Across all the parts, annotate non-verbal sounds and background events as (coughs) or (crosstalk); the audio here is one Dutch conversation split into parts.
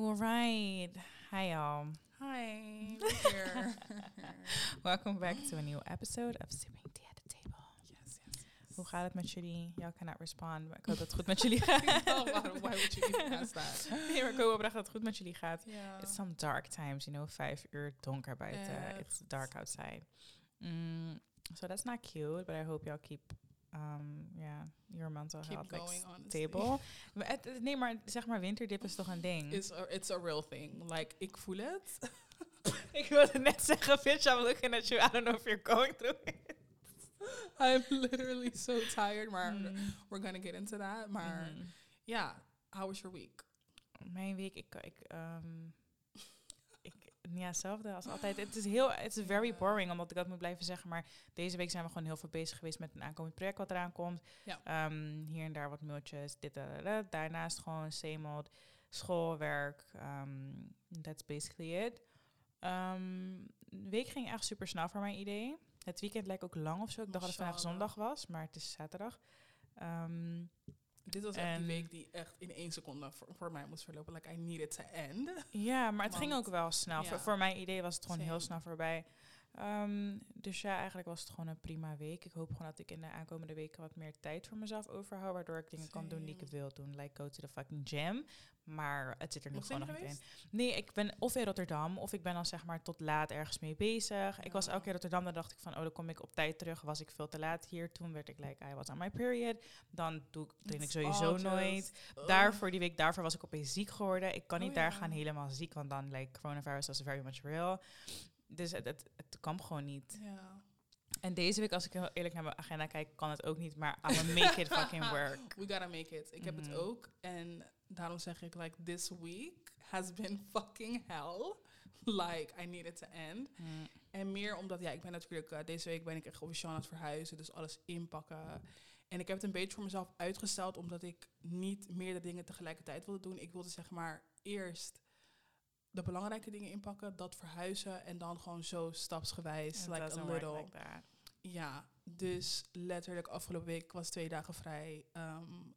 All right. Hi, y'all. Hi, (laughs) here. (laughs) Welcome back to a new episode of Sipping Tea at the Table. yes, yes. Hoe gaat het met jullie? Y'all cannot respond, maar ik hoop dat het goed met (laughs) jullie gaat. oh, why, would you even ask that? nee, maar ik hoop oprecht dat het goed met jullie gaat. Yeah. It's some dark times, you know, vijf uur donker buiten. It's dark outside. Mm, so that's not cute, but I hope y'all keep, um, yeah, your mental Keep health going, honestly. stable. (laughs) Maar het- het- nee, maar zeg maar, winterdip is toch een ding? It's a, it's a real thing. Like, ik voel het. (laughs) ik wilde net zeggen, bitch, I'm looking at you. I don't know if you're going through it. (laughs) I'm literally so tired, maar Mm. we're gonna get into that. Maar ja, how was your week? Mijn week, ik, ik, ehm, ik, ja, hetzelfde als altijd. Het is heel, het is very boring, omdat ik dat moet blijven zeggen. Maar deze week zijn we gewoon heel veel bezig geweest met een aankomend project wat eraan komt. Ja. Ehm, hier en daar wat mailtjes, dit, dat, dat, dat. Daarnaast gewoon same schoolwerk. ehm, that's basically it. Ehm, de week ging echt super snel voor mijn idee. Het weekend lijkt ook lang of zo. Ik dacht dat het vandaag zondag was, maar het is zaterdag. Dit was echt En- die week die echt in één seconde voor, voor mij moest verlopen. Like, I needed to end. Ja, maar het ging ook wel snel. ja. Voor, voor mijn idee was het gewoon heel snel voorbij. Ehm, dus ja, eigenlijk was het gewoon een prima week. Ik hoop gewoon dat ik in de aankomende weken wat meer tijd voor mezelf overhoud. Waardoor ik dingen kan doen die ik wil doen. Like go to the fucking gym. Maar het zit er Nog gewoon nog niet in. Nee, ik ben of in Rotterdam of ik ben dan zeg maar tot laat ergens mee bezig. Ik was Ja. elke keer in Rotterdam, dan dacht ik van, oh, dan kom ik op tijd terug. Was ik veel te laat hier. Toen werd ik like, I was on my period. Dan doe ik, train ik sowieso nooit. Daarvoor die week daarvoor was ik opeens ziek geworden. Ik kan Oh niet daar ja. gaan helemaal ziek, want dan like coronavirus was very much real. Dus het, het, het kwam gewoon niet. Ja. En deze week, als ik heel eerlijk naar mijn agenda kijk, kan het ook niet. Maar gonna make it fucking (laughs) work. We gotta make it. Ik heb Mhm. het ook. En daarom zeg ik, like, this week has been (laughs) fucking hell. Like, I need it to end. Mm, En meer omdat, ja, ik ben natuurlijk, eh, deze week ben ik echt officieel aan het verhuizen. Dus alles inpakken. En ik heb het een beetje voor mezelf uitgesteld, omdat ik niet meerdere dingen tegelijkertijd wilde doen. Ik wilde zeg maar eerst de belangrijke dingen inpakken, dat verhuizen. En dan gewoon zo stapsgewijs, like a little. like. Ja, dus letterlijk afgelopen week was twee dagen vrij. Um,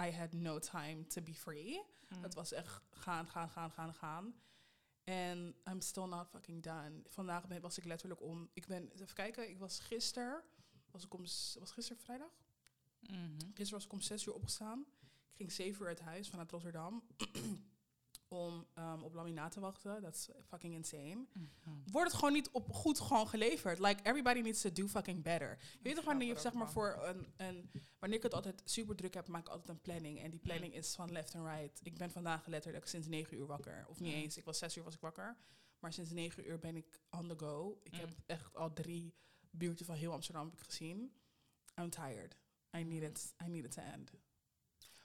I had no time to be free. Mm. Het was echt gaan, gaan, gaan, gaan, gaan. En I'm still not fucking done. Vandaag ben, was ik letterlijk om... Ik ben, even kijken, ik was gisteren... Was ik om, was gisteren vrijdag? Mhm. Gisteren was ik om zes uur opgestaan. Ik ging zeven uur uit huis vanuit Rotterdam. (clears throat) om um, op laminaat te wachten. Dat is fucking insane. Mhm. Wordt het gewoon niet op goed gewoon geleverd. Like, everybody needs to do fucking better. Je weet toch wanneer je, zeg maar, voor een, een... Wanneer ik het altijd super druk heb, maak ik altijd een planning. En die planning is van left en right. Ik ben vandaag letterlijk sinds negen uur wakker. Of niet Mm. eens, ik was zes uur was ik wakker. Maar sinds negen uur ben ik on the go. Ik Mm. heb echt al drie buurten van heel Amsterdam heb ik gezien. I'm tired. I need it, I need it to end.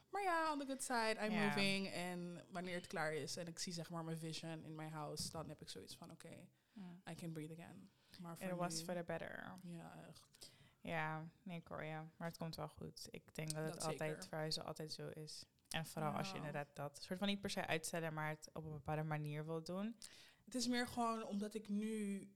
Maar ja, on the good side, I'm Ja. moving. En wanneer het klaar is en ik zie zeg maar mijn vision in mijn house, dan heb ik zoiets van, oké, Mm. I can breathe again. Maar It was for the better. Ja, echt. Ja, nee, hoor je. Maar het komt wel goed. Ik denk dat het altijd zeker. verhuizen altijd zo is. En vooral als je Ja. inderdaad dat soort van niet per se uitstellen, maar het op een bepaalde manier wil doen. Het is meer gewoon omdat ik nu...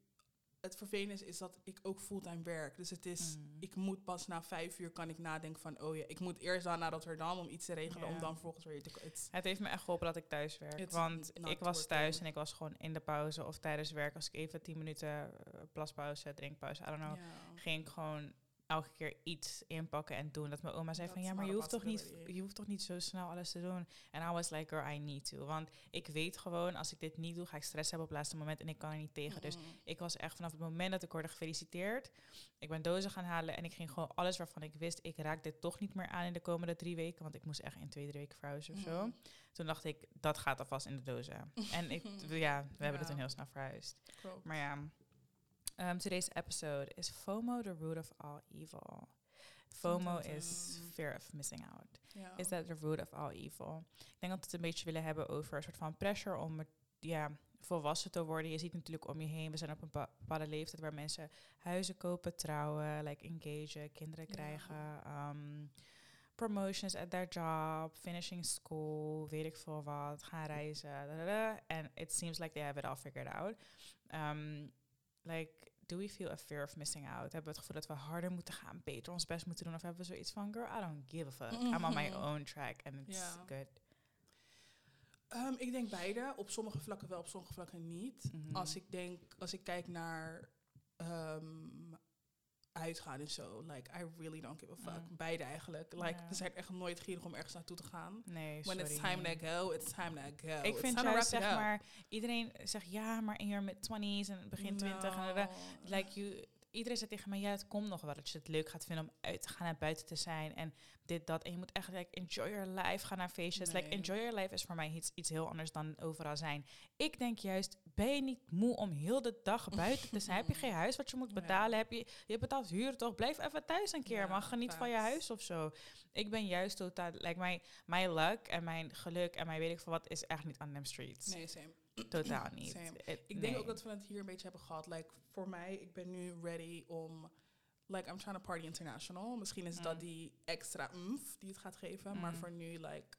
Het vervelende is, is dat ik ook fulltime werk. Dus het is... Mm. Ik moet pas na vijf uur kan ik nadenken van... Oh ja, ik moet eerst dan naar Rotterdam om iets te regelen... Ja. om dan vervolgens weer te... Het, Het heeft me echt geholpen dat ik thuis werk. It's want ik was thuis en ik was gewoon in de pauze of tijdens werk. Als ik even tien minuten eh, plaspauze, drinkpauze, I don't know. Ging ik gewoon elke keer iets inpakken en doen. Dat mijn oma zei van ja, maar je hoeft, toch niet, je hoeft toch niet zo snel alles te doen. En I was like, girl, I need to. Want ik weet gewoon, als ik dit niet doe, ga ik stress hebben op het laatste moment en ik kan er niet tegen. Dus ik was echt vanaf het moment dat ik hoorde gefeliciteerd. Ik ben dozen gaan halen en ik ging gewoon alles waarvan ik wist, ik raak dit toch niet meer aan in de komende drie weken. Want ik moest echt in twee, drie weken verhuizen of zo. Toen dacht ik, dat gaat alvast in de dozen. en ik, (laughs) ja, we hebben het toen heel snel verhuisd. Klopt. Maar ja, um, today's episode is FOMO the root of all evil. FOMO Sometimes, is um, fear of missing out. Is that the root of all evil? Ik denk dat we het een beetje willen hebben over een soort van pressure om ja, volwassen te worden. Je ziet natuurlijk om je heen, we zijn op een bepa- bepaalde leeftijd waar mensen huizen kopen, trouwen, like engagen, kinderen krijgen. um, promotions at their job, finishing school, weet ik veel wat, gaan reizen. And it seems like they have it all figured out. Um, like, do we feel a fear of missing out? Hebben we het gevoel dat we harder moeten gaan, beter ons best moeten doen? Of hebben we zoiets van, girl, I don't give a fuck. I'm on my Mhm. own track and it's good. Ehm, ik denk beide. Op sommige vlakken wel, op sommige vlakken niet. Mhm. Als ik denk, als ik kijk naar ehm, uitgaan en zo, like I really don't give a fuck. Mm. Beide eigenlijk. Like Ja. we zijn echt nooit gierig om ergens naartoe te gaan. Nee, When it's time to go, it's time to go. Ik It's vind juist, zeg maar, iedereen zegt ja, maar in je mid-20s en begin 20 en No. like you, iedereen zegt tegen mij, ja, het komt nog wel dat je het leuk gaat vinden om uit te gaan en buiten te zijn en dit, dat. En je moet echt like, enjoy your life, ga naar feestjes. Like, enjoy your life is voor mij iets, iets heel anders dan overal zijn. Ik denk juist, ben je niet moe om heel de dag (laughs) buiten te zijn? heb je geen huis wat je moet Ja. betalen? Heb je, je betaalt huur toch? Blijf even thuis een keer, Ja, man. Geniet van je huis of zo. Ik ben juist totaal, like, mijn, mijn luck en mijn geluk en mijn weet ik veel wat is echt niet on them streets. Nee, same. Totaal niet. Same. Het- Ik denk nee. ook dat we het hier een beetje hebben gehad. Like, voor mij, ik ben nu ready om... Like, I'm trying to party international. Misschien is dat Mm. die extra umf die het gaat geven. Maar Mm. voor nu, like,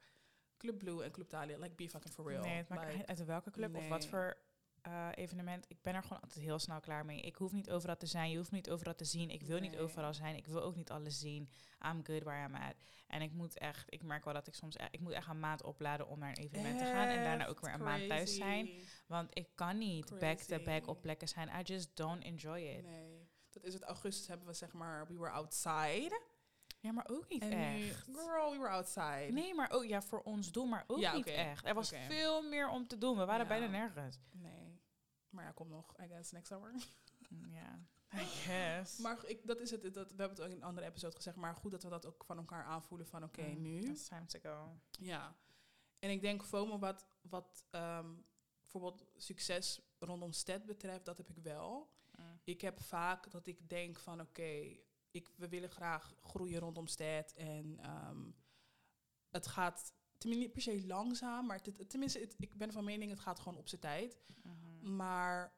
Club Blue en Club Thalia, like, be fucking for real. Nee, het maakt Like, uit welke club of wat voor eh, evenement. Ik ben er gewoon altijd heel snel klaar mee. Ik hoef niet overal te zijn. Je hoeft niet overal te zien. Ik wil niet overal zijn. Ik wil ook niet alles zien. I'm good where I'm at. En ik moet echt, ik merk wel dat ik soms, e- ik moet echt een maand opladen om naar een evenement te gaan. En daarna ook weer een maand thuis zijn. Want ik kan niet back-to-back op plekken zijn. I just don't enjoy it. Nee. Dat is het. Augustus hebben we, zeg maar, we were outside. Ja, maar ook niet En echt. girl, we were outside. Nee, maar ook ja, voor ons doen, maar ook Ja, niet echt. Er was veel meer om te doen. We waren Ja. bijna nergens. Nee. Maar ja, kom nog, I guess, next summer. Ja, (laughs) I guess. Maar ik, dat is het. Dat, we hebben het ook in een andere episode gezegd. Maar goed dat we dat ook van elkaar aanvoelen van oké, Mm, nu. It's time to go. Ja. En ik denk FOMO wat, wat ehm, bijvoorbeeld succes rondom stad betreft, dat heb ik wel. Mm. Ik heb vaak dat ik denk van oké, ik we willen graag groeien rondom stad. En ehm, het gaat tenminste niet per se langzaam, maar het, tenminste, het- ik ben van mening, het gaat gewoon op zijn tijd. Mhm. Maar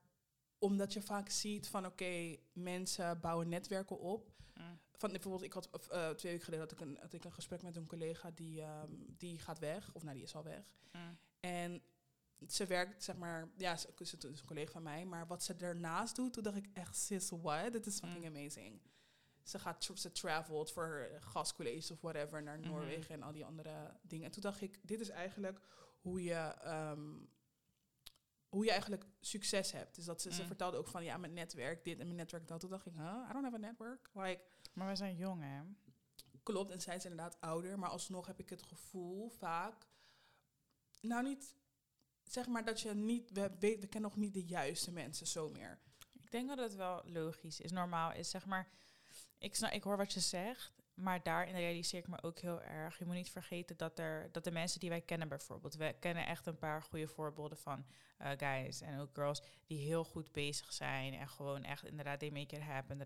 omdat je vaak ziet van oké, mensen bouwen netwerken op. Mm. Van bijvoorbeeld, ik had eh, twee weken geleden had ik, een, had ik een gesprek met een collega die, ehm, die gaat weg, of nou die is al weg. Mm. En ze werkt, zeg maar, ja, ze is een collega van mij, maar wat ze daarnaast doet, toen dacht ik echt, sis, what? Dit is fucking Mm. amazing. Ze gaat, tra- ze travelt voor gastcolleges of whatever naar Mhm. Noorwegen en al die andere dingen. En toen dacht ik, dit is eigenlijk hoe je, ehm, hoe je eigenlijk succes hebt. Dus dat ze, ze Mm. vertelde ook van, ja, mijn netwerk, dit en mijn netwerk dat. Toen dacht ik, huh, I don't have a network. Like, Maar we zijn jong, hè? Klopt, en zij is inderdaad ouder, maar alsnog heb ik het gevoel vaak. Nou, niet zeg maar dat je niet. We, weet, we kennen nog niet de juiste mensen zo meer. Ik denk dat het wel logisch is. Normaal is, zeg maar... Ik, snap, ik hoor wat je zegt, maar daarin realiseer ik me ook heel erg. Je moet niet vergeten dat, er, dat de mensen die wij kennen bijvoorbeeld... We kennen echt een paar goede voorbeelden van eh, guys en ook girls... die heel goed bezig zijn en gewoon echt inderdaad they make it happen.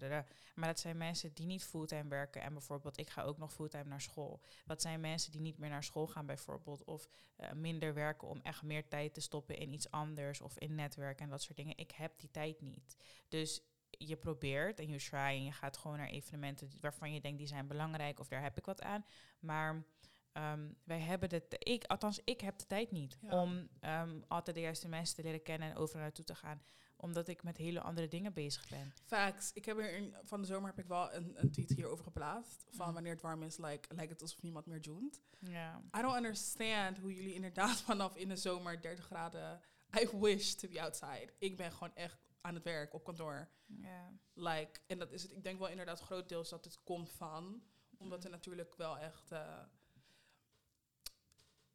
Maar dat zijn mensen die niet fulltime werken. En bijvoorbeeld, ik ga ook nog fulltime naar school. Dat zijn mensen die niet meer naar school gaan bijvoorbeeld... of eh, minder werken om echt meer tijd te stoppen in iets anders... of in netwerk en dat soort dingen. Ik heb die tijd niet. Dus je probeert en je try en je gaat gewoon naar evenementen waarvan je denkt die zijn belangrijk of daar heb ik wat aan. Maar ehm, wij hebben de, t- ik, althans ik heb de tijd niet Ja. om ehm, altijd de juiste mensen te leren kennen en overal naartoe te gaan. Omdat ik met hele andere dingen bezig ben. Facts. Ik heb er in, van de zomer heb ik wel een, een tweet hierover geplaatst. Van wanneer het warm is, like, lijkt het alsof niemand meer joint. Ja. I don't understand hoe jullie inderdaad (laughs) vanaf in de zomer 30 graden. I wish to be outside. Ik ben gewoon echt aan het werk op kantoor. ja. Like, en dat is het. Ik denk wel inderdaad grotendeels dat het komt van. Omdat er natuurlijk wel echt. eh,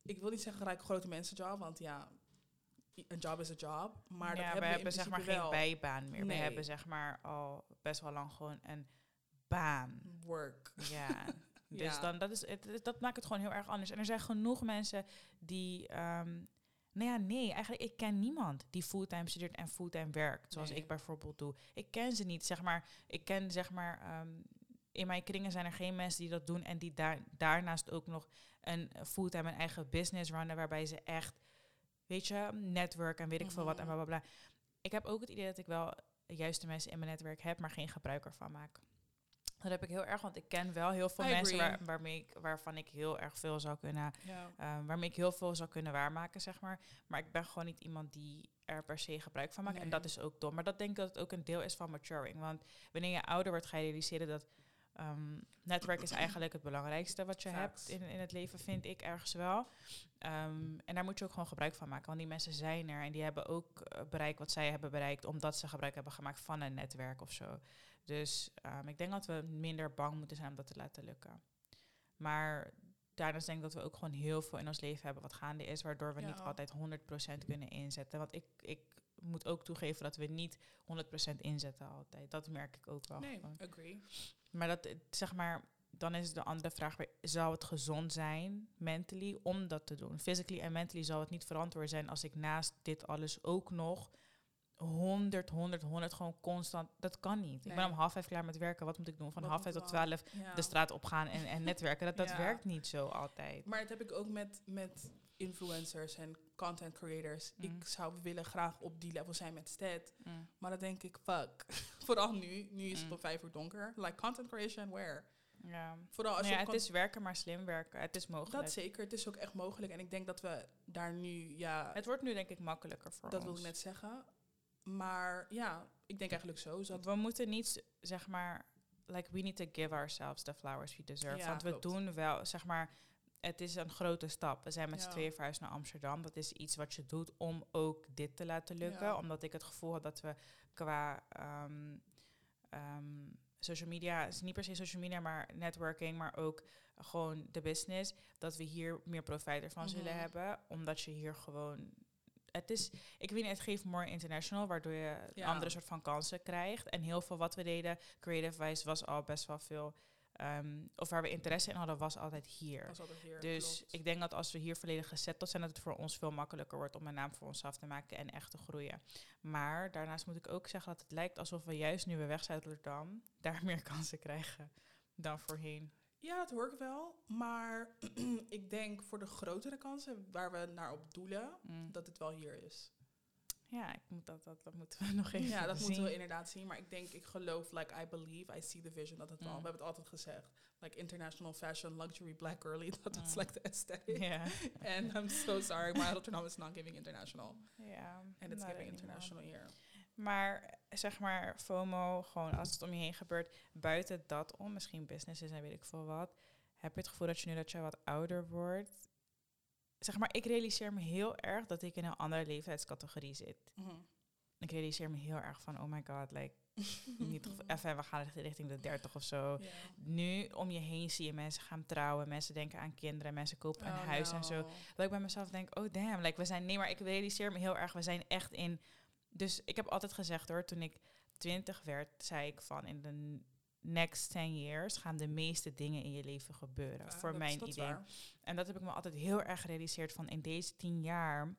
ik wil niet zeggen gelijk grote mensenjob, want ja, een job is een job. Maar ja, dat we hebben zeg maar geen bijbaan meer. We hebben zeg maar al best wel lang gewoon een baan. Work. Ja. (laughs) Dus Ja. dan, dat, is, het, het- dat maakt het gewoon heel erg anders. En er zijn genoeg mensen die... ehm nou ja, nee, eigenlijk ik ken niemand die fulltime studeert en fulltime werkt. Zoals Nee. ik bijvoorbeeld doe. Ik ken ze niet, zeg maar. Ik ken, zeg maar... ehm, in mijn kringen zijn er geen mensen die dat doen... en die daar, daarnaast ook nog een fulltime een eigen business runnen... waarbij ze echt, weet je, netwerk en weet ik veel wat en Mhm. bla bla bla. Ik heb ook het idee dat ik wel de juiste mensen in mijn netwerk heb... maar geen gebruik ervan maak. Dat heb ik heel erg, want ik ken wel heel veel I mensen waar, waarmee ik, waarvan ik heel erg veel zou kunnen, Ja. eh, waarmee ik heel veel zou kunnen waarmaken, zeg maar. Maar ik ben gewoon niet iemand die er per se gebruik van maakt. En dat is ook dom. Maar dat denk ik dat het ook een deel is van maturing. Want wanneer je ouder wordt, ga je realiseren dat Ehm, netwerk is eigenlijk het belangrijkste wat je Facts. hebt in, in het leven, vind ik ergens wel. Ehm, en daar moet je ook gewoon gebruik van maken. Want die mensen zijn er en die hebben ook eh, bereikt wat zij hebben bereikt, omdat ze gebruik hebben gemaakt van een netwerk of zo. Dus ehm, ik denk dat we minder bang moeten zijn om dat te laten lukken. Maar daarnaast denk ik dat we ook gewoon heel veel in ons leven hebben wat gaande is, waardoor we Ja. niet altijd 100% kunnen inzetten. Want ik, ik moet ook toegeven dat we niet 100% inzetten altijd. Dat merk ik ook wel. Nee, gewoon. agree. Maar dat, zeg maar, dan is de andere vraag weer, zou het gezond zijn, mentally, om dat te doen? Physically en mentally zou het niet verantwoord zijn als ik naast dit alles ook nog 100, 100, 100 gewoon constant, dat kan niet. Ik Nee. ben om half vijf klaar met werken, wat moet ik doen? Van Wat half vijf tot twaalf Ja. de straat opgaan en, en netwerken. Dat, dat Ja. werkt niet zo altijd. Maar dat heb ik ook met, met influencers en content creators. Mm. Ik zou willen graag op die level zijn met Stead. Mm. Maar dan denk ik, fuck. (laughs) Vooral nu. Nu is het Mm. om vijf uur donker. Like content creation, where? Ja. Vooral als Nou ja, je het is werken, maar slim werken. Het is mogelijk. Dat zeker. Het is ook echt mogelijk. En ik denk dat we daar nu, ja, Het wordt nu denk ik makkelijker voor dat ons. wil ik net zeggen. Maar ja, ik denk eigenlijk zo. is dat We moeten niet, zeg maar, like we need to give ourselves the flowers we deserve. Ja, Want we klopt. doen wel, zeg maar, het is een grote stap. We zijn met z'n Ja. tweeën verhuisd naar Amsterdam. Dat is iets wat je doet om ook dit te laten lukken. Ja. Omdat ik het gevoel had dat we qua ehm, ehm, social media, is niet per se social media, maar networking, maar ook gewoon de business, dat we hier meer profijt ervan zullen Mhm. hebben. Omdat je hier gewoon het is, ik weet niet, het geeft more international, waardoor je een Ja. andere soort van kansen krijgt. En heel veel wat we deden, creative wise, was al best wel veel, ehm, of waar we interesse in hadden, was altijd hier. was altijd hier. Dus klopt. ik denk dat als we hier volledig gezetteld zijn, dat het voor ons veel makkelijker wordt om een naam voor onszelf te maken en echt te groeien. Maar daarnaast moet ik ook zeggen dat het lijkt alsof we juist nu we weg zijn uit Rotterdam, (laughs) daar meer kansen krijgen dan voorheen. Ja, het werkt wel. Maar (clears throat) ik denk voor de grotere kansen waar we naar op doelen, Mm. dat het wel hier is. Ja, ik moet dat, dat, dat moeten we (laughs) nog even Ja, dat zien. moeten we inderdaad zien. Maar ik denk, ik geloof, like I believe, I see the vision, dat het wel. Mm. We hebben het altijd gezegd. Like international fashion, luxury, black girly, (laughs) dat is Mm. like the aesthetic. Ja. (laughs) And I'm so sorry, maar Rotterdam is not giving international. ja. En it's giving international hier. Maar zeg maar, FOMO, gewoon als het om je heen gebeurt, buiten dat om, misschien businesses en weet ik veel wat, heb je het gevoel dat je nu dat je wat ouder wordt. Zeg maar, ik realiseer me heel erg dat ik in een andere leeftijdscategorie zit. Mhm. Ik realiseer me heel erg van, oh my god, like, (laughs) niet even, we gaan richting de 30 of zo. Nu om je heen zie je mensen gaan trouwen, mensen denken aan kinderen, mensen kopen een Oh, huis en zo. Dat ik bij mezelf denk, oh damn, like we zijn, nee, maar ik realiseer me heel erg, we zijn echt in. Dus ik heb altijd gezegd hoor, toen ik twintig werd, zei ik van in de next 10 years gaan de meeste dingen in je leven gebeuren, Ja, voor mijn idee. waar. En dat heb ik me altijd heel erg gerealiseerd van in deze tien jaar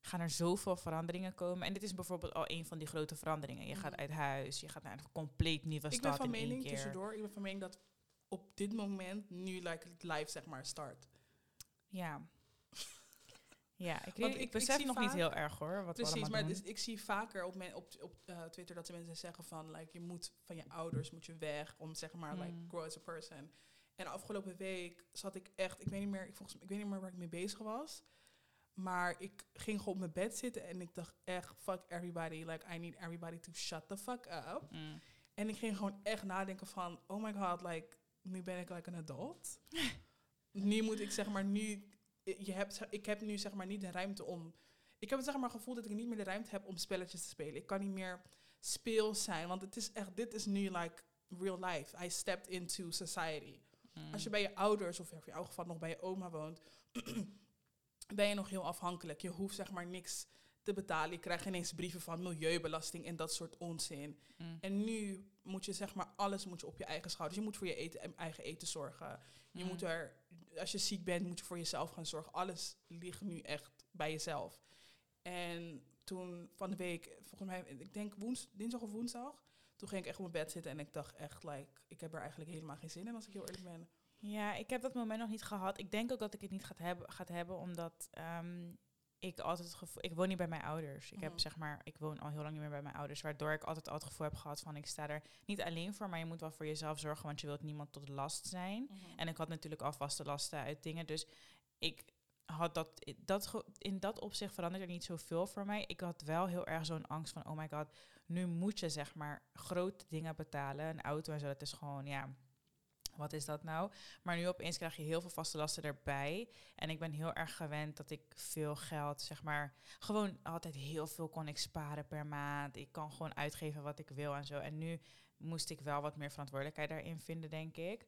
gaan er zoveel veranderingen komen. En dit is bijvoorbeeld al een van die grote veranderingen. Je gaat Mhm. uit huis, je gaat naar een compleet nieuwe Ik ben stad van in één mening, tussendoor, ik ben van mening dat op dit moment nu like het live zeg maar start. Ja. Ja, ik, Want weet- ik- besef nog niet heel erg hoor. Wat Precies, maar dus, ik zie vaker op, men, op, op eh, Twitter dat de mensen zeggen van like je moet van je ouders moet je weg om zeg maar like Mm. grow as a person. En afgelopen week zat ik echt, ik weet niet meer, ik, volgens, ik weet niet meer waar ik mee bezig was. Maar ik ging gewoon op mijn bed zitten en ik dacht echt, fuck everybody. Like, I need everybody to shut the fuck up. Mm. En ik ging gewoon echt nadenken van, oh my god, like, nu ben ik like een adult. (laughs) nu moet ik zeg maar nu, je hebt, ik heb nu zeg maar niet de ruimte om, ik heb het zeg maar gevoel dat ik niet meer de ruimte heb om spelletjes te spelen. Ik kan niet meer speels zijn, want het is echt, dit is nu like real life. I stepped into society. Mm. Als je bij je ouders, of in jouw geval nog bij je oma woont, (clears throat) ben je nog heel afhankelijk. Je hoeft zeg maar niks te betalen. Je krijgt ineens brieven van milieubelasting en dat soort onzin. Mm. En nu moet je zeg maar alles moet je op je eigen schouders. Je moet voor je eten, eigen eten zorgen. Je Mm. moet er, als je ziek bent, moet je voor jezelf gaan zorgen. Alles ligt nu echt bij jezelf. En toen van de week, volgens mij, ik denk woens, dinsdag of woensdag, toen ging ik echt op mijn bed zitten en ik dacht echt, like, ik heb er eigenlijk helemaal geen zin in als ik heel eerlijk ben. Ja, ik heb dat moment nog niet gehad. Ik denk ook dat ik het niet gaat hebben, gaat hebben omdat ehm, ik altijd het gevoel... Ik woon niet bij mijn ouders. Ik heb Mhm. zeg maar... Ik woon al heel lang niet meer bij mijn ouders. Waardoor ik altijd al het gevoel heb gehad van... Ik sta er niet alleen voor, maar je moet wel voor jezelf zorgen. Want je wilt niemand tot last zijn. En ik had natuurlijk al vaste lasten uit dingen. Dus ik had dat, dat in dat opzicht veranderde er niet zoveel voor mij. Ik had wel heel erg zo'n angst van, oh my god, nu moet je zeg maar grote dingen betalen. Een auto en zo, dat is gewoon, ja, wat is dat nou? Maar nu opeens krijg je heel veel vaste lasten erbij. En ik ben heel erg gewend dat ik veel geld, zeg maar, gewoon altijd heel veel kon ik sparen per maand. Ik kan gewoon uitgeven wat ik wil en zo. En nu moest ik wel wat meer verantwoordelijkheid daarin vinden, denk ik.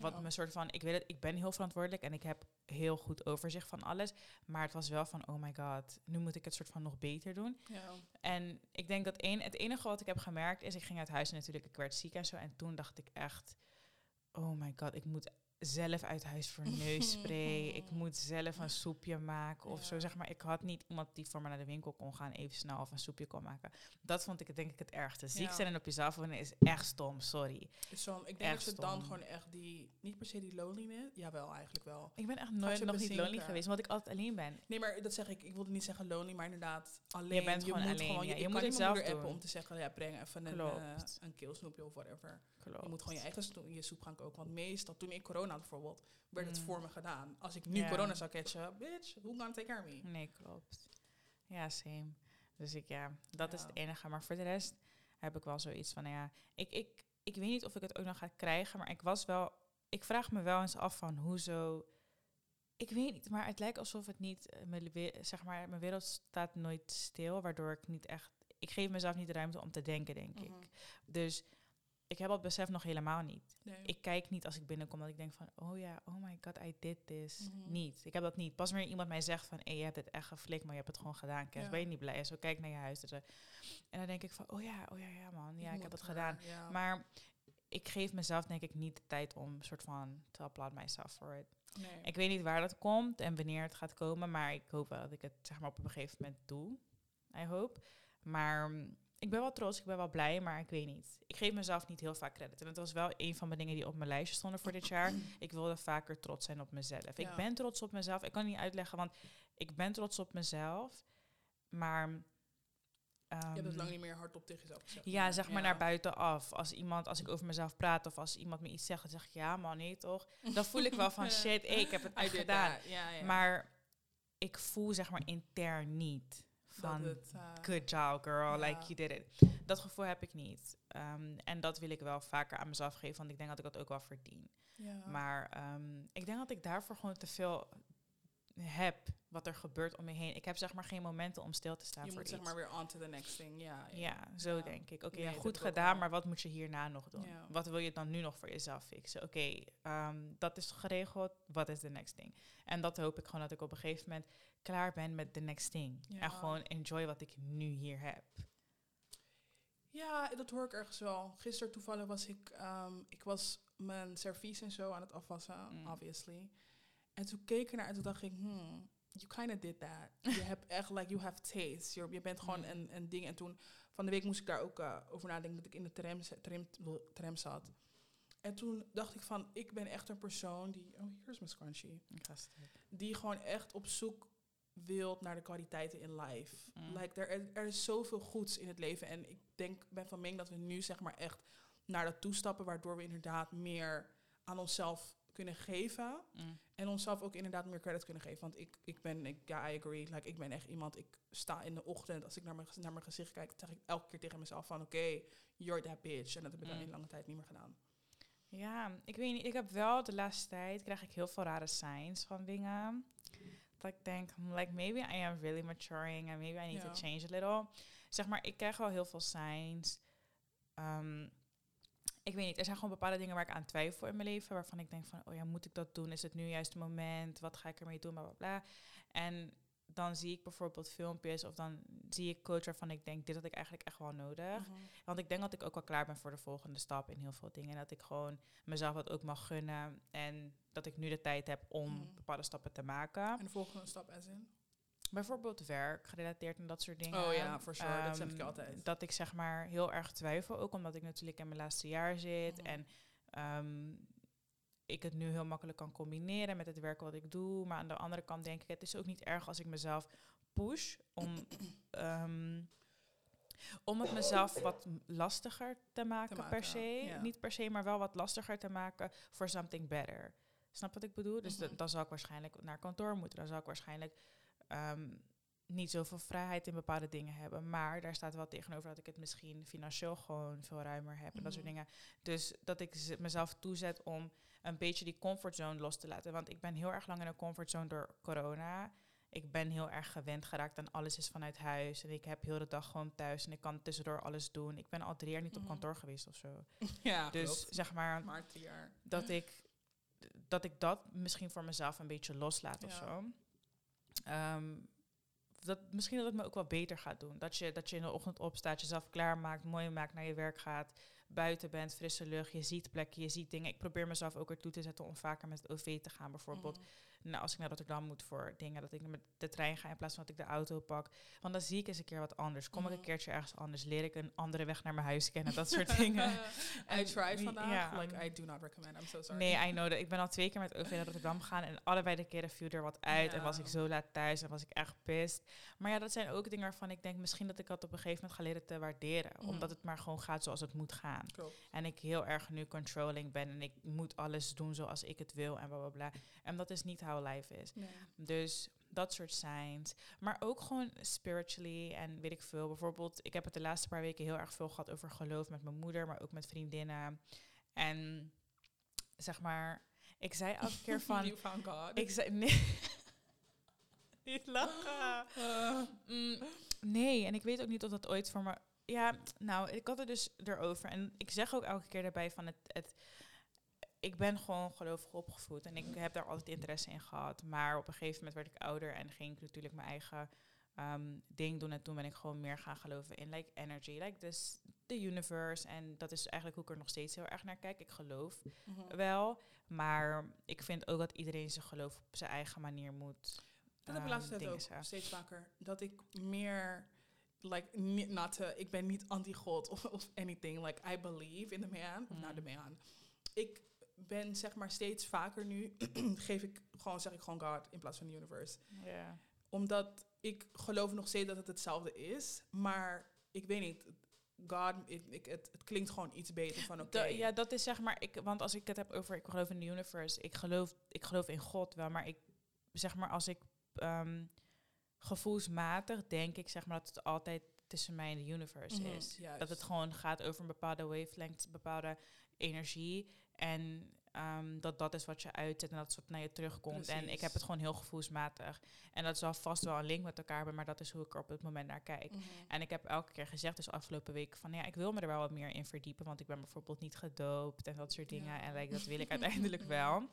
Wat Ja. me soort van, ik weet het, ik ben heel verantwoordelijk en ik heb heel goed overzicht van alles. Maar het was wel van, oh my god, nu moet ik het soort van nog beter doen. Ja. En ik denk dat een, het enige wat ik heb gemerkt is, ik ging uit huis en natuurlijk, ik werd ziek en zo. En toen dacht ik echt, oh my god, ik moet zelf uit huis voor neusspray. (laughs) ik moet zelf een soepje maken of zo. Zeg maar, ik had niet iemand die voor me naar de winkel kon gaan, even snel of een soepje kon maken. Dat vond ik denk ik het ergste. Ziek Ja. zijn en op jezelf wonen is echt stom, sorry. Zo'n- ik denk Echt dat ze dan stom. gewoon echt die, niet per se die loneliness, jawel eigenlijk wel. Ik ben echt nooit je nog niet lonely geweest, want ik altijd alleen ben. Nee, maar dat zeg ik, ik wilde niet zeggen lonely, maar inderdaad alleen. bent gewoon moet alleen, gewoon, ja. je, Je je moet het niet zelf appen om te zeggen, ja, breng even een, eh, een keelsnoepje of whatever. Klopt. Je moet gewoon je eigen je soep gaan koken. Want meestal, toen ik corona bijvoorbeeld, werd het Mm. voor me gedaan. Als ik nu Ja. corona zou catchen, bitch, who gonna take care of me? Nee, klopt. Ja, same. Dus ik, ja, dat is het enige. Maar voor de rest heb ik wel zoiets van, nou ja, ik, ik, ik weet niet of ik het ook nog ga krijgen, maar ik was wel, ik vraag me wel eens af van hoezo, ik weet niet, maar het lijkt alsof het niet, eh, mijn, zeg maar, mijn wereld staat nooit stil, waardoor ik niet echt, ik geef mezelf niet de ruimte om te denken, denk ik. Mhm. Dus ik heb dat besef nog helemaal niet. Nee. Ik kijk niet als ik binnenkom dat ik denk van, oh ja, oh my god, I did this. Mhm. Niet. Ik heb dat niet. Pas wanneer iemand mij zegt van, hey, je hebt het echt geflikt, maar je hebt het gewoon gedaan. Ja. ben je niet blij? Zo kijk naar je huis. Dus, en dan denk ik van, oh ja, oh ja, ja man, ja, ik heb het gedaan. ja. Maar ik geef mezelf denk ik niet de tijd om soort van te applaud myself for it. nee. Ik weet niet waar dat komt en wanneer het gaat komen, maar ik hoop wel dat ik het zeg maar op een gegeven moment doe. I hope. Maar mm, ik ben wel trots, ik ben wel blij, maar ik weet niet. Ik geef mezelf niet heel vaak credit. En het was wel een van mijn dingen die op mijn lijstje stonden voor dit jaar. (clears throat) Ik wilde vaker trots zijn op mezelf. Ik ben trots op mezelf. Ik kan niet uitleggen, want ik ben trots op mezelf. Maar... je hebt het ehm, lang niet meer hardop tegen jezelf gezegd. ja, zeg maar Ja. naar buitenaf. Als iemand, als ik over mezelf praat of als iemand me iets zegt, dan zeg ik ja man, nee toch. Dan voel ik wel van (laughs) shit, hey, ik heb het I echt did gedaan. that. Ja, ja. Maar ik voel zeg maar intern niet van het, eh, good job girl, like you did it. Dat gevoel heb ik niet. Ehm, en dat wil ik wel vaker aan mezelf geven, want ik denk dat ik dat ook wel verdien. Maar ehm, ik denk dat ik daarvoor gewoon te veel heb wat er gebeurt om me heen. Ik heb zeg maar geen momenten om stil te staan je voor moet zeg maar weer on to the next thing. Ja, Ja, zo Ja. denk ik. Oké, Nee, ja, dat goed gedaan, maar wat moet je hierna nog doen? Wat wil je dan nu nog voor jezelf fixen? Oké, ehm, dat is geregeld. Wat is de next thing? En dat hoop ik gewoon dat ik op een gegeven moment klaar ben met de next thing. Ja. En gewoon enjoy wat ik nu hier heb. Ja, dat hoor ik ergens wel. Gisteren toevallig was ik, ehm, ik was mijn servies en zo aan het afwassen, Mm. obviously. En toen keek ik naar en toen dacht ik, hmm, you kind of did that. je (laughs) hebt echt, like, you have taste. Je, je bent gewoon Mm. een, een ding. En toen, van de week moest ik daar ook eh, over nadenken dat ik in de tram, tram, tram zat. En toen dacht ik van, ik ben echt een persoon die, oh, here's my scrunchie. Ik ga stuk. Die gewoon echt op zoek wilt naar de kwaliteiten in life. Mm. Like, er, er, is zoveel goeds in het leven. En ik denk, ben van mening dat we nu zeg maar echt naar dat toestappen, waardoor we inderdaad meer aan onszelf kunnen geven. Mm. En onszelf ook inderdaad meer credit kunnen geven. Want ik, ik ben, ik, ja, I agree. Like, ik ben echt iemand, ik sta in de ochtend, als ik naar mijn, naar mijn gezicht kijk, zeg ik elke keer tegen mezelf van, oké, you're that bitch. En dat heb ik dan Mm. in lange tijd niet meer gedaan. Ja, ik weet niet. Ik heb wel de laatste tijd krijg ik heel veel rare signs van dingen. Ik denk, hmm, like maybe I am really maturing and maybe I need Ja. to change a little. Zeg maar, ik krijg wel heel veel signs. Ehm, ik weet niet, er zijn gewoon bepaalde dingen waar ik aan twijfel in mijn leven. Waarvan ik denk van, oh ja, moet ik dat doen? Is het nu juist het moment? Wat ga ik ermee doen? Bla, bla, bla. En dan zie ik bijvoorbeeld filmpjes of dan zie ik coach waarvan ik denk, dit had ik eigenlijk echt wel nodig. Mhm. Want ik denk dat ik ook wel klaar ben voor de volgende stap in heel veel dingen. En dat ik gewoon mezelf dat ook mag gunnen. En dat ik nu de tijd heb om Mhm. bepaalde stappen te maken. En de volgende stap as in? Bijvoorbeeld werk, gerelateerd en dat soort dingen. Oh ja, for sure. Dat zeg ik Ehm, altijd. Dat ik zeg maar heel erg twijfel. Ook omdat ik natuurlijk in mijn laatste jaar zit. Mhm. En ehm, ik het nu heel makkelijk kan combineren met het werk wat ik doe. Maar aan de andere kant denk ik, het is ook niet erg als ik mezelf push om... (clears throat) ehm, om het mezelf wat lastiger te maken, per maken, se. ja. Niet per se, maar wel wat lastiger te maken voor something better. Snap wat ik bedoel? Dus Mhm. da- dan zal ik waarschijnlijk naar kantoor moeten. Dan zal ik waarschijnlijk ehm, niet zoveel vrijheid in bepaalde dingen hebben. Maar daar staat wel tegenover dat ik het misschien financieel gewoon veel ruimer heb en dat soort Mhm. dingen. Dus dat ik mezelf toezet om een beetje die comfortzone los te laten. Want ik ben heel erg lang in een comfortzone door corona. Ik ben heel erg gewend geraakt aan alles is vanuit huis. En ik heb heel de dag gewoon thuis en ik kan tussendoor alles doen. Ik ben al drie jaar niet Mhm. op kantoor geweest of zo. (laughs) Ja, Dus klopt. zeg maar jaar. dat ik, dat ik dat misschien voor mezelf een beetje loslaat of zo. Ehm, dat, misschien dat het me ook wel beter gaat doen. Dat je, dat je in de ochtend opstaat, jezelf klaarmaakt, mooi maakt, naar je werk gaat, buiten bent, frisse lucht, je ziet plekken, je ziet dingen. Ik probeer mezelf ook ertoe te zetten om vaker met het OV te gaan, bijvoorbeeld. Mhm. Nou, als ik naar Rotterdam moet voor dingen, dat ik met de trein ga in plaats van dat ik de auto pak. Want dan zie ik eens een keer wat anders. Kom ik Mhm. een keertje ergens anders, leer ik een andere weg naar mijn huis kennen, dat soort (laughs) dingen. I tried vandaag. ja, like, I do not recommend. I'm so sorry. Nee, I know that. Ik ben al twee keer met OV naar Rotterdam gegaan en allebei de keren viel er wat uit en was ik zo laat thuis en was ik echt pist. Maar ja, dat zijn ook dingen waarvan ik denk misschien dat ik dat op een gegeven moment ga leren te waarderen, Mhm. omdat het maar gewoon gaat zoals het moet gaan. Klopt. En ik heel erg nu controlling ben en ik moet alles doen zoals ik het wil en bla bla bla. En dat is niet how life is. Nee. Dus dat soort signs. Maar ook gewoon spiritually en weet ik veel. Bijvoorbeeld, ik heb het de laatste paar weken heel erg veel gehad over geloof met mijn moeder, maar ook met vriendinnen. En zeg maar, ik zei elke keer (laughs) van. you found God. ik zei nee. (laughs) niet lachen. Uh, Mm, nee, en ik weet ook niet of dat ooit voor me. Ja, nou, ik had het dus erover. En ik zeg ook elke keer daarbij van het. het ik ben gewoon gelovig opgevoed en ik heb daar altijd interesse in gehad. Maar op een gegeven moment werd ik ouder en ging ik natuurlijk mijn eigen ehm, ding doen. En toen ben ik gewoon meer gaan geloven in like energy, like this, the universe. En dat is eigenlijk hoe ik er nog steeds heel erg naar kijk. Ik geloof mhm. wel, maar ik vind ook dat iedereen zijn geloof op zijn eigen manier moet. Dat heb ik ehm, laatst dingen ook zeggen. steeds vaker. Dat ik meer, like, niet, not to, ik ben niet anti-God of, of anything. Like, I believe in the man. Nou, Mm. de man. Ik ben, zeg maar, steeds vaker nu, (clears throat) geef ik gewoon, zeg ik gewoon God in plaats van the universe. Omdat ik geloof nog steeds dat het hetzelfde is. Maar ik weet niet, God, ik, ik, het, het klinkt gewoon iets beter van oké. Ja, dat is zeg maar, ik, want als ik het heb over, ik geloof in de universe, ik geloof, ik geloof in God wel, maar ik zeg maar, als ik ehm, gevoelsmatig denk ik zeg maar dat het altijd tussen mij en de universe Mhm, is. juist. Dat het gewoon gaat over een bepaalde wavelength, bepaalde energie en ehm, dat dat is wat je uitzet en dat is wat naar je terugkomt. En ik heb het gewoon heel gevoelsmatig. En dat zal vast wel een link met elkaar hebben, maar dat is hoe ik er op het moment naar kijk. Mhm. En ik heb elke keer gezegd, dus afgelopen week, van ja, ik wil me er wel wat meer in verdiepen, want ik ben bijvoorbeeld niet gedoopt en dat soort dingen. Ja. En like, dat wil ik uiteindelijk (laughs) wel.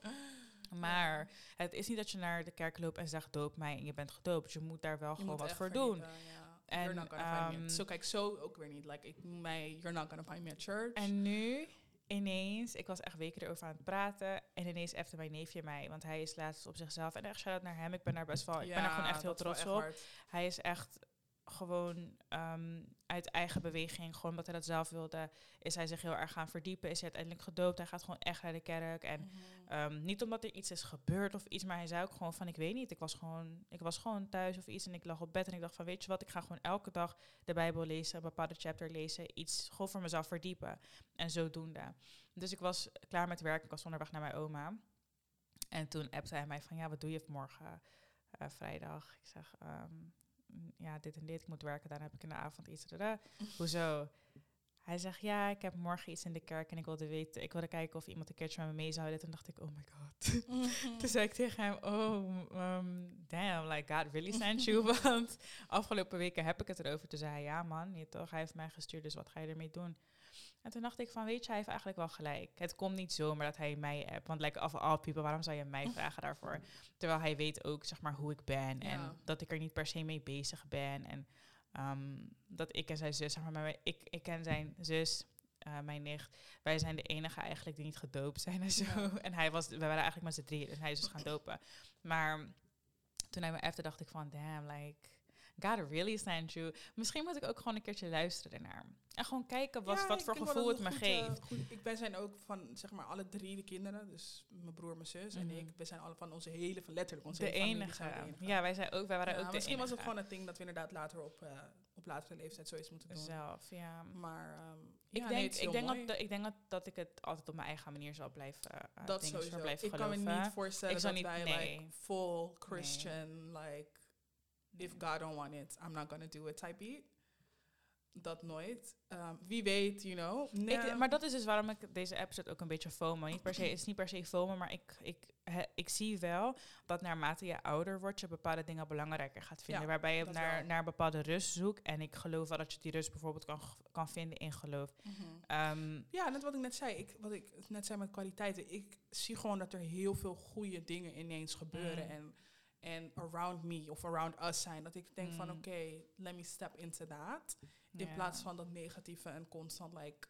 Maar het is niet dat je naar de kerk loopt en zegt, doop mij en je bent gedoopt. Je moet daar wel Je gewoon wat voor doen. ja. En, you're not gonna find me. ehm, Zo kijk, zo ook weer niet. Like, ik, mij, you're not gonna find me at church. En nu, ineens, ik was echt weken erover aan het praten. En ineens appte mijn neefje mij, want hij is laatst op zichzelf. En echt shout-out naar hem, ik ben daar best wel, ik ben daar gewoon echt heel trots op. Hij is echt gewoon ehm, uit eigen beweging, gewoon omdat hij dat zelf wilde, is hij zich heel erg gaan verdiepen. Is hij uiteindelijk gedoopt. Hij gaat gewoon echt naar de kerk. En Mhm. ehm, niet omdat er iets is gebeurd of iets, maar hij zei ook gewoon van, ik weet niet, ik was gewoon, ik was gewoon thuis of iets en ik lag op bed en ik dacht van, weet je wat, ik ga gewoon elke dag de Bijbel lezen, een bepaalde chapter lezen, iets gewoon voor mezelf verdiepen. En zodoende. Dus ik was klaar met werk, ik was onderweg naar mijn oma. En toen appte hij mij van, ja, wat doe je vanmorgen eh, vrijdag? Ik zeg, ehm, ja, dit en dit, ik moet werken, daarna heb ik in de avond iets. Hoezo? Hij zegt, ja, ik heb morgen iets in de kerk en ik wilde weten, ik wilde kijken of iemand een keertje met me mee zou willen. Toen dacht ik, oh my god. (laughs) Toen zei ik tegen hem, oh, um, damn, like God really sent you. (laughs) Want afgelopen weken heb ik het erover. Toen zei hij, ja man, toch? Hij heeft mij gestuurd, dus wat ga je ermee doen? En toen dacht ik van, weet je, hij heeft eigenlijk wel gelijk. Het komt niet zomaar dat hij mij hebt. Want like, of all people, waarom zou je mij (laughs) vragen daarvoor? Terwijl hij weet ook, zeg maar, hoe ik ben. En dat ik er niet per se mee bezig ben. En ehm, dat ik en zijn zus, zeg maar, maar ik, ik en zijn zus, eh, mijn nicht, wij zijn de enige eigenlijk die niet gedoopt zijn en zo. Ja. (laughs) En hij was, we waren eigenlijk met z'n drieën, dus hij is dus gaan dopen. Maar toen hij me appte, dacht ik van, damn, like, God really sent you. Misschien moet ik ook gewoon een keertje luisteren ernaar. En gewoon kijken wat, Ja, wat voor gevoel het me eh, geeft. goed- ik, wij zijn ook van, zeg maar, alle drie de kinderen. Dus mijn broer, mijn zus en Mhm. ik. We zijn alle van onze hele, van letterlijk onze de hele familie enige. de enige. Ja, wij, zijn ook, wij waren Ja, ook de misschien was het enige. gewoon een ding dat we inderdaad later op, eh, op latere leeftijd zoiets moeten doen. Zelf, ja. Maar ehm, Ik ja, denk, nee, ik, denk mooi. dat, ik denk dat, dat ik het altijd op mijn eigen manier zal blijven uh, dat sowieso. blijven Ik kan me geloven. niet voorstellen Ik dat niet- wij nee. like full Christian like if God don't want it, I'm not gonna do it type beat. Dat nooit. Um, wie weet, you know. Ik, maar dat is dus waarom ik deze episode ook een beetje FOMO. Niet per se, het is niet per se FOMO, maar ik, ik, he- ik zie wel dat naarmate je ouder wordt, je bepaalde dingen belangrijker gaat vinden. Ja, waarbij je naar, wel. naar bepaalde rust zoekt. En ik geloof wel dat je die rust bijvoorbeeld kan, kan vinden in geloof. Mhm. Ehm, Ja, net wat ik net zei. Ik, wat ik net zei met kwaliteiten. Ik zie gewoon dat er heel veel goede dingen ineens gebeuren. Mm. En, en around me of around us zijn. Dat ik denk van Mm. oké, let me step into that. In plaats van dat negatieve en constant like...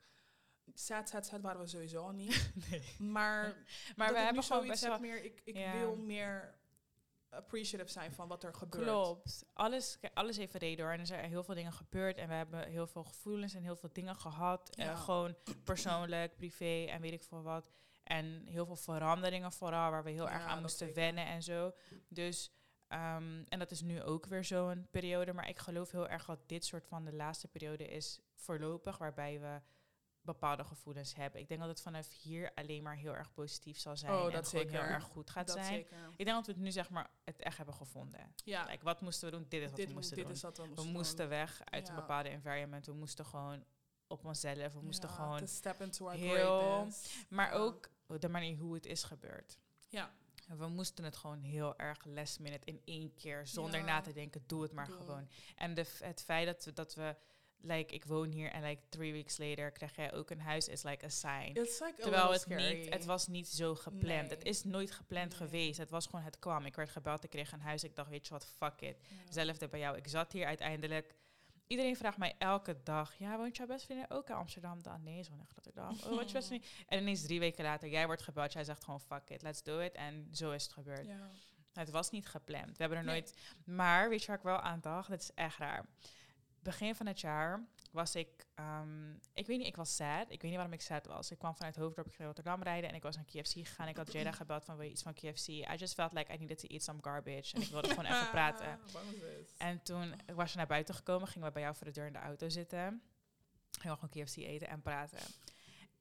Sad, sad, sad waren we sowieso niet. (laughs) Maar, Maar we hebben gewoon best wel... meer... Ik, ik wil meer appreciative zijn van wat er gebeurt. Klopt. Alles, alles heeft reden hoor. En er zijn heel veel dingen gebeurd. En we hebben heel veel gevoelens en heel veel dingen gehad. Eh, Ja. gewoon persoonlijk, privé en weet ik veel wat. En heel veel veranderingen vooral, waar we heel Ja, erg aan moesten wennen en zo. Dus, ehm, en dat is nu ook weer zo'n periode. Maar ik geloof heel erg dat dit soort van de laatste periode is voorlopig, waarbij we bepaalde gevoelens hebben. Ik denk dat het vanaf hier alleen maar heel erg positief zal zijn. Oh, en dat zeker. heel erg goed gaat dat zijn. zeker. Ik denk dat we het nu zeg maar het echt hebben gevonden. Ja, Like, wat moesten we doen? Dit is wat dit, we moesten dit doen. is wat we we moesten doen. weg uit een bepaalde environment. We moesten gewoon op onszelf. We moesten Ja, gewoon... to step into our heel- greatness. Maar Ja. ook de manier hoe het is gebeurd. Ja. En We moesten het gewoon heel erg last minute in één keer, zonder Ja. na te denken, doe het maar gewoon. En de, het feit dat we, dat we, like, ik woon hier en like three weeks later krijg jij ook een huis, is like a sign. It's like a Terwijl little het scary. niet, het was niet zo gepland. Het is nooit gepland Nee. geweest. Het was gewoon, het kwam. Ik werd gebeld, ik kreeg een huis. Ik dacht, weet je wat, fuck it. Ja. Hetzelfde bij jou. Ik zat hier uiteindelijk. Iedereen vraagt mij elke dag: Ja, woont jouw beste vriendin ook in Amsterdam? Dan nee, zo in Rotterdam. Oh, wat je beste vriendin? En ineens drie weken later, jij wordt gebeld. Jij zegt gewoon: Fuck it, let's do it. En zo is het gebeurd. Ja. Het was niet gepland. We hebben er Nee. nooit. Maar weet je waar ik wel aan dacht? Dat is echt raar. Begin van het jaar was ik. ehm, ik weet niet, ik was sad. Ik weet niet waarom ik sad was. Ik kwam vanuit Hoofddorp, ik ging naar Rotterdam rijden en ik was naar KFC gegaan. Ik had (laughs) Jada gebeld van wil je iets van KFC. I just felt like I needed to eat some garbage. En ik wilde (laughs) gewoon even praten. Dit? En toen was je naar buiten gekomen, gingen we bij jou voor de deur in de auto zitten. Gingen we gewoon KFC eten en praten.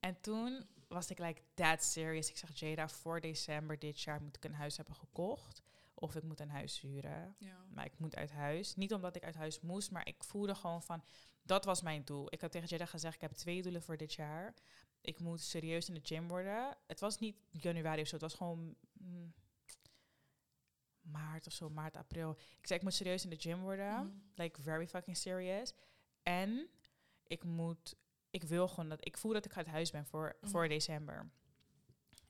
En toen was ik like that serious. Ik zeg, Jada, voor december dit jaar moet ik een huis hebben gekocht. Of ik moet een huis huren. Ja. Maar ik moet uit huis. Niet omdat ik uit huis moest, maar ik voelde gewoon van... Dat was mijn doel. Ik had tegen Jada gezegd, ik heb twee doelen voor dit jaar. Ik moet serieus in de gym worden. Het was niet januari of zo. Het was gewoon... mm, maart of zo, maart, april. Ik zei, ik moet serieus in de gym worden. Mhm. Like, very fucking serious. En ik moet... Ik wil gewoon dat... Ik voel dat ik uit huis ben voor, Mhm. voor december.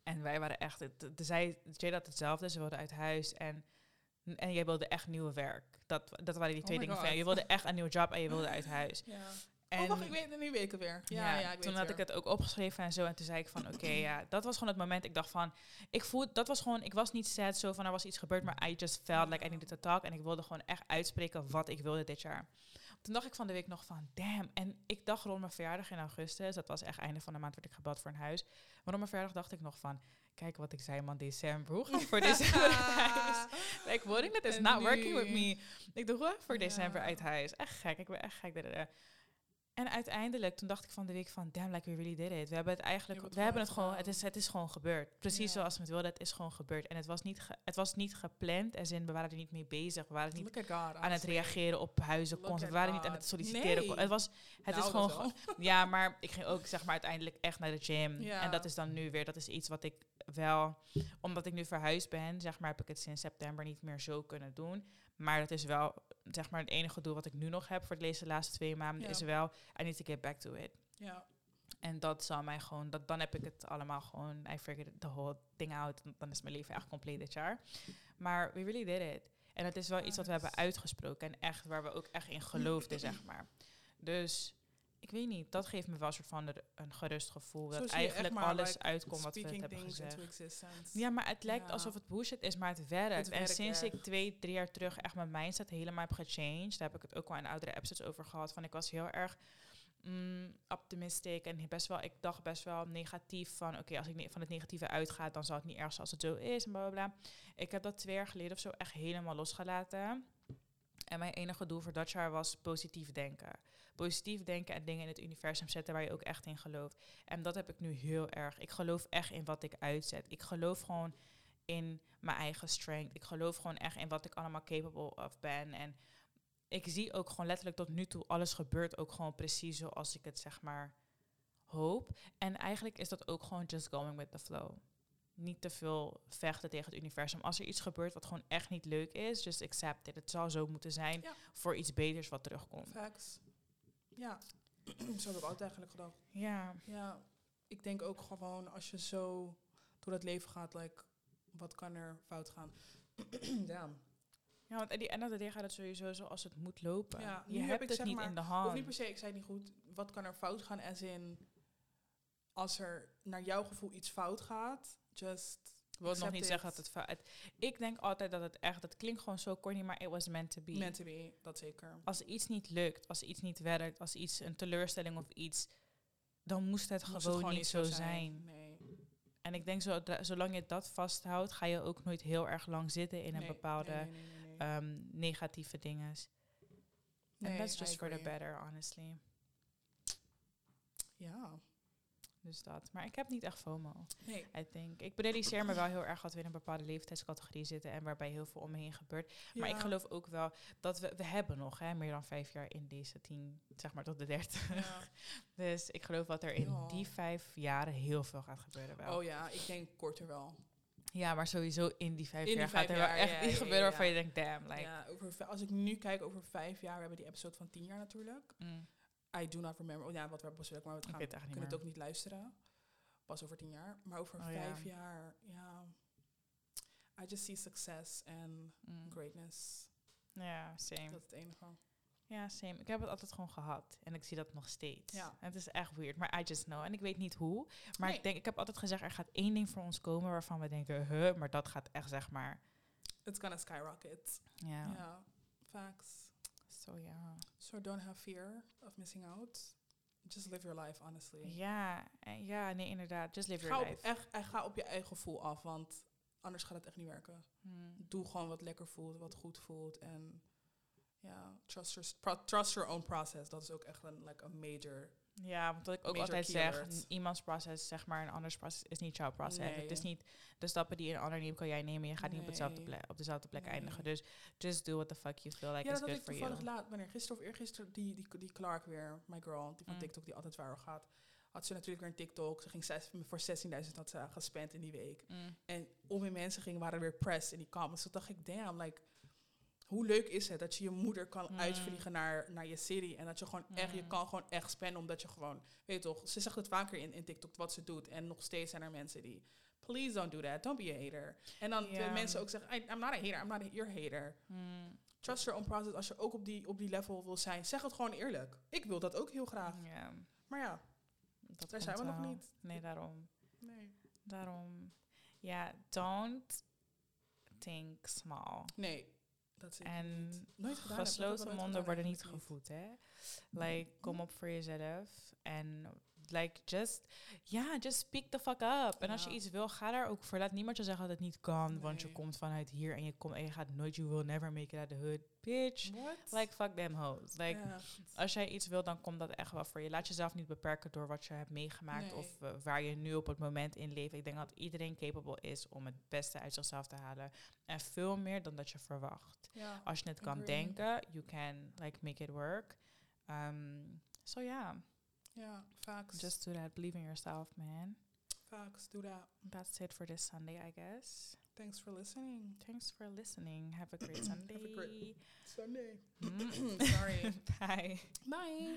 En wij waren echt... het- zij, hetzelfde. Ze wilde uit huis en... En jij wilde echt nieuw werk. Dat, dat waren die Oh twee dingen van. Je wilde echt een nieuwe job en je wilde uit huis. (laughs) Ja. En oh, wacht, ik weet, nu weet ik het weer. Ja, ja, ik toen had ik het ook opgeschreven en zo. En toen zei ik van, oké, (clears throat) ja, dat was gewoon het moment. Ik dacht van, ik voel, dat was gewoon, ik was niet sad zo van, er was iets gebeurd, maar I just felt like I needed to talk. En ik wilde gewoon echt uitspreken wat ik wilde dit jaar. Toen dacht ik van de week nog van, damn. En ik dacht rond mijn verjaardag in augustus, dat was echt einde van de maand, werd ik gebeld voor een huis. Maar rond mijn verjaardag dacht ik nog van, kijk wat ik zei man, december. Hoe ga ik (laughs) voor december uit huis? (laughs) Like, wording that is En not working with me. Ik dacht, hoe voor december uit huis? Echt gek, ik ben echt gek. En uiteindelijk, toen dacht ik van de week van, damn, like we really did it. We hebben het eigenlijk, we hebben het gewoon gewoon, het is, het is gewoon gebeurd. Precies Ja. zoals we het wilden, het is gewoon gebeurd. En het was niet, ge- het was niet gepland, als in, we waren er niet mee bezig. We waren niet God, aan het reageren op huizen, We waren niet aan het solliciteren. Nee. Het was, het Nou, is dat gewoon, ja, maar ik ging ook zeg maar uiteindelijk echt naar de gym. Ja. En dat is dan nu weer, dat is iets wat ik wel, omdat ik nu verhuisd ben, zeg maar, heb ik het sinds september niet meer zo kunnen doen. Maar dat is wel, zeg maar, het enige doel wat ik nu nog heb voor deze laatste twee maanden, Ja. is wel, I need to get back to it. Ja. En dat zal mij gewoon, dat, dan heb ik het allemaal gewoon, I figured the whole thing out. Dan is mijn leven echt compleet dit jaar. Maar we really did it. En het is wel iets wat we hebben uitgesproken en echt waar we ook echt in geloofden, zeg maar. Dus ik weet niet, dat geeft me wel een soort van een gerust gevoel. Zo Dat eigenlijk maar, alles like, uitkomt wat we hebben gezegd. Ja, maar het lijkt Ja. alsof het bullshit is, maar het werkt. Het en sinds echt. ik twee, drie jaar terug echt mijn mindset helemaal heb gechanged, daar heb ik het ook wel in oudere episodes over gehad, van ik was heel erg mm, optimistic en best wel, ik dacht best wel negatief van, oké, als ik van het negatieve uitga, dan zal het niet erg zijn als het zo is en bla bla bla. Ik heb dat twee jaar geleden of zo echt helemaal losgelaten. En mijn enige doel voor dat jaar was positief denken. Positief denken en dingen in het universum zetten waar je ook echt in gelooft. En dat heb ik nu heel erg. Ik geloof echt in wat ik uitzet. Ik geloof gewoon in mijn eigen strength. Ik geloof gewoon echt in wat ik allemaal capable of ben. En ik zie ook gewoon letterlijk tot nu toe alles gebeurt ook gewoon precies zoals ik het zeg maar hoop. En eigenlijk is dat ook gewoon just going with the flow. Niet te veel vechten tegen het universum. Als er iets gebeurt wat gewoon echt niet leuk is, just accept it. Het zal zo moeten zijn Ja. voor iets beters wat terugkomt. Facts. Ja, (clears throat) zo heb ik altijd eigenlijk gedacht. Ja, Ja, ik denk ook gewoon als je zo door het leven gaat, like, wat kan er fout gaan? (clears throat) Damn. ja want of the day gaat het sowieso zoals het moet lopen. Ja, je heb hebt ik het zeg niet maar- in de Of hand. niet per se, ik zei het niet goed. Wat kan er fout gaan? As in, als er naar jouw gevoel iets fout gaat, just wil nog niet it. zeggen dat het, het... Ik denk altijd dat het echt... Het klinkt gewoon zo corny, maar it was meant to be. meant to be, dat zeker. Als iets niet lukt, als iets niet werkt, als iets een teleurstelling of iets... Dan moest het Moest gewoon, niet zo zijn. Nee. En ik denk, zo, zolang je dat vasthoudt, ga je ook nooit heel erg lang zitten in een Nee, bepaalde nee, nee, nee, nee, nee. ehm, negatieve dingen. And that's just for the better, honestly. Ja. Dus dat. Maar ik heb niet echt FOMO, Nee. I think. Ik realiseer me wel heel erg dat we in een bepaalde leeftijdscategorie zitten en waarbij heel veel om me heen gebeurt. Maar ik geloof ook wel dat we, we hebben nog hè, meer dan vijf jaar in deze tien, zeg maar tot de dertig. Ja. (laughs) Dus ik geloof dat er in Ja. die vijf jaren heel veel gaat gebeuren wel. Oh ja, ik denk korter wel. Ja, maar sowieso in die vijf In die jaar vijf gaat er wel echt iets gebeuren waarvan je denkt, damn, like... ja, over, als ik nu kijk over vijf jaar, we hebben die episode van tien jaar natuurlijk. mm, I do not remember. Oh ja, wat we hebben besproken, maar we gaan, eigenlijk kunnen het ook niet luisteren. Pas over tien jaar. Maar over Oh ja. vijf jaar, ja. I just see success and. Mm. greatness. Ja, same. Dat is het enige. Ja, same. Ik heb het altijd gewoon gehad. En ik zie dat nog steeds. Ja. En het is echt weird. Maar I just know. En ik weet niet hoe. Maar Nee. ik denk, ik heb altijd gezegd, er gaat één ding voor ons komen waarvan we denken, huh, maar dat gaat echt, zeg maar. It's gonna skyrocket. Ja. Ja, facts. Zo ja. So don't have fear of missing out. Just live your life, honestly. Ja, ja, nee, inderdaad. Just live Ga your op, life. echt, en ga op je eigen gevoel af, want anders gaat het echt niet werken. Hmm. Doe gewoon wat lekker voelt, wat goed voelt. En ja, trust your, trust your own process. Dat is ook echt een, like, a major... Ja, want wat ik ook Major altijd zeg, n- iemands proces, zeg maar, een anders proces is niet jouw proces. Het is niet de stappen die een ander neemt, kan jij nemen. Je gaat niet op, hetzelfde plek, op dezelfde plek Nee. eindigen. Dus just do what the fuck you feel like ja, is dat good ik for toevallig you. laat. Wanneer gisteren of eergisteren, die, die, die Clark weer, my girl, die van Mm. TikTok, die altijd viral gaat. Had ze natuurlijk weer een TikTok. Ze ging zes, voor 16.000 had ze gespend in die week. Mm. En om in mensen gingen, waren er weer press in die comments. Toen dacht ik, damn, like, hoe leuk is het dat je je moeder kan Mm. uitvliegen naar, naar je city. En dat je gewoon echt, je Mm. kan gewoon echt spenden omdat je gewoon, weet je toch, ze zegt het vaker in, in TikTok wat ze doet. En nog steeds zijn er mensen die, please don't do that, don't be a hater. En dan de mensen ook zeggen, I, I'm not a hater, I'm not a, you're a hater. Mm. Trust your own process. Als je ook op die, op die level wil zijn, zeg het gewoon eerlijk. Ik wil dat ook heel graag. Maar ja, dat Daar zijn we nog niet. Nee, daarom. nee. Daarom. Ja, don't think small. Nee, dat En Nooit gedaan gesloten monden worden niet gevoed, hè? Like, kom op voor jezelf. En like, just, ja, just speak the fuck up. En als je Ja. iets wil, ga daar ook voor. Laat niemand je zeggen dat het niet kan, want je komt vanuit hier en je, komt en je gaat nooit, you will never make it out the hood. Bitch. What? Like, fuck them hoes. Like, Ja. als jij iets wil, dan komt dat echt wel voor je. Laat jezelf niet beperken door wat je hebt meegemaakt Nee. of eh, waar je nu op het moment in leeft. Ik denk dat iedereen capable is om het beste uit zichzelf te halen. En veel meer dan dat je verwacht. Ja. Als je het kan Agree. denken, you can like make it work. Um, so yeah, Ja, facts. just do that. Believe in yourself, man. facts, do that. That's it for this Sunday, I guess. Thanks for listening. Thanks for listening. Have a great Sunday. (clears throat) Have a great Sunday. Mm. (coughs) Sorry. (laughs) Bye. Bye.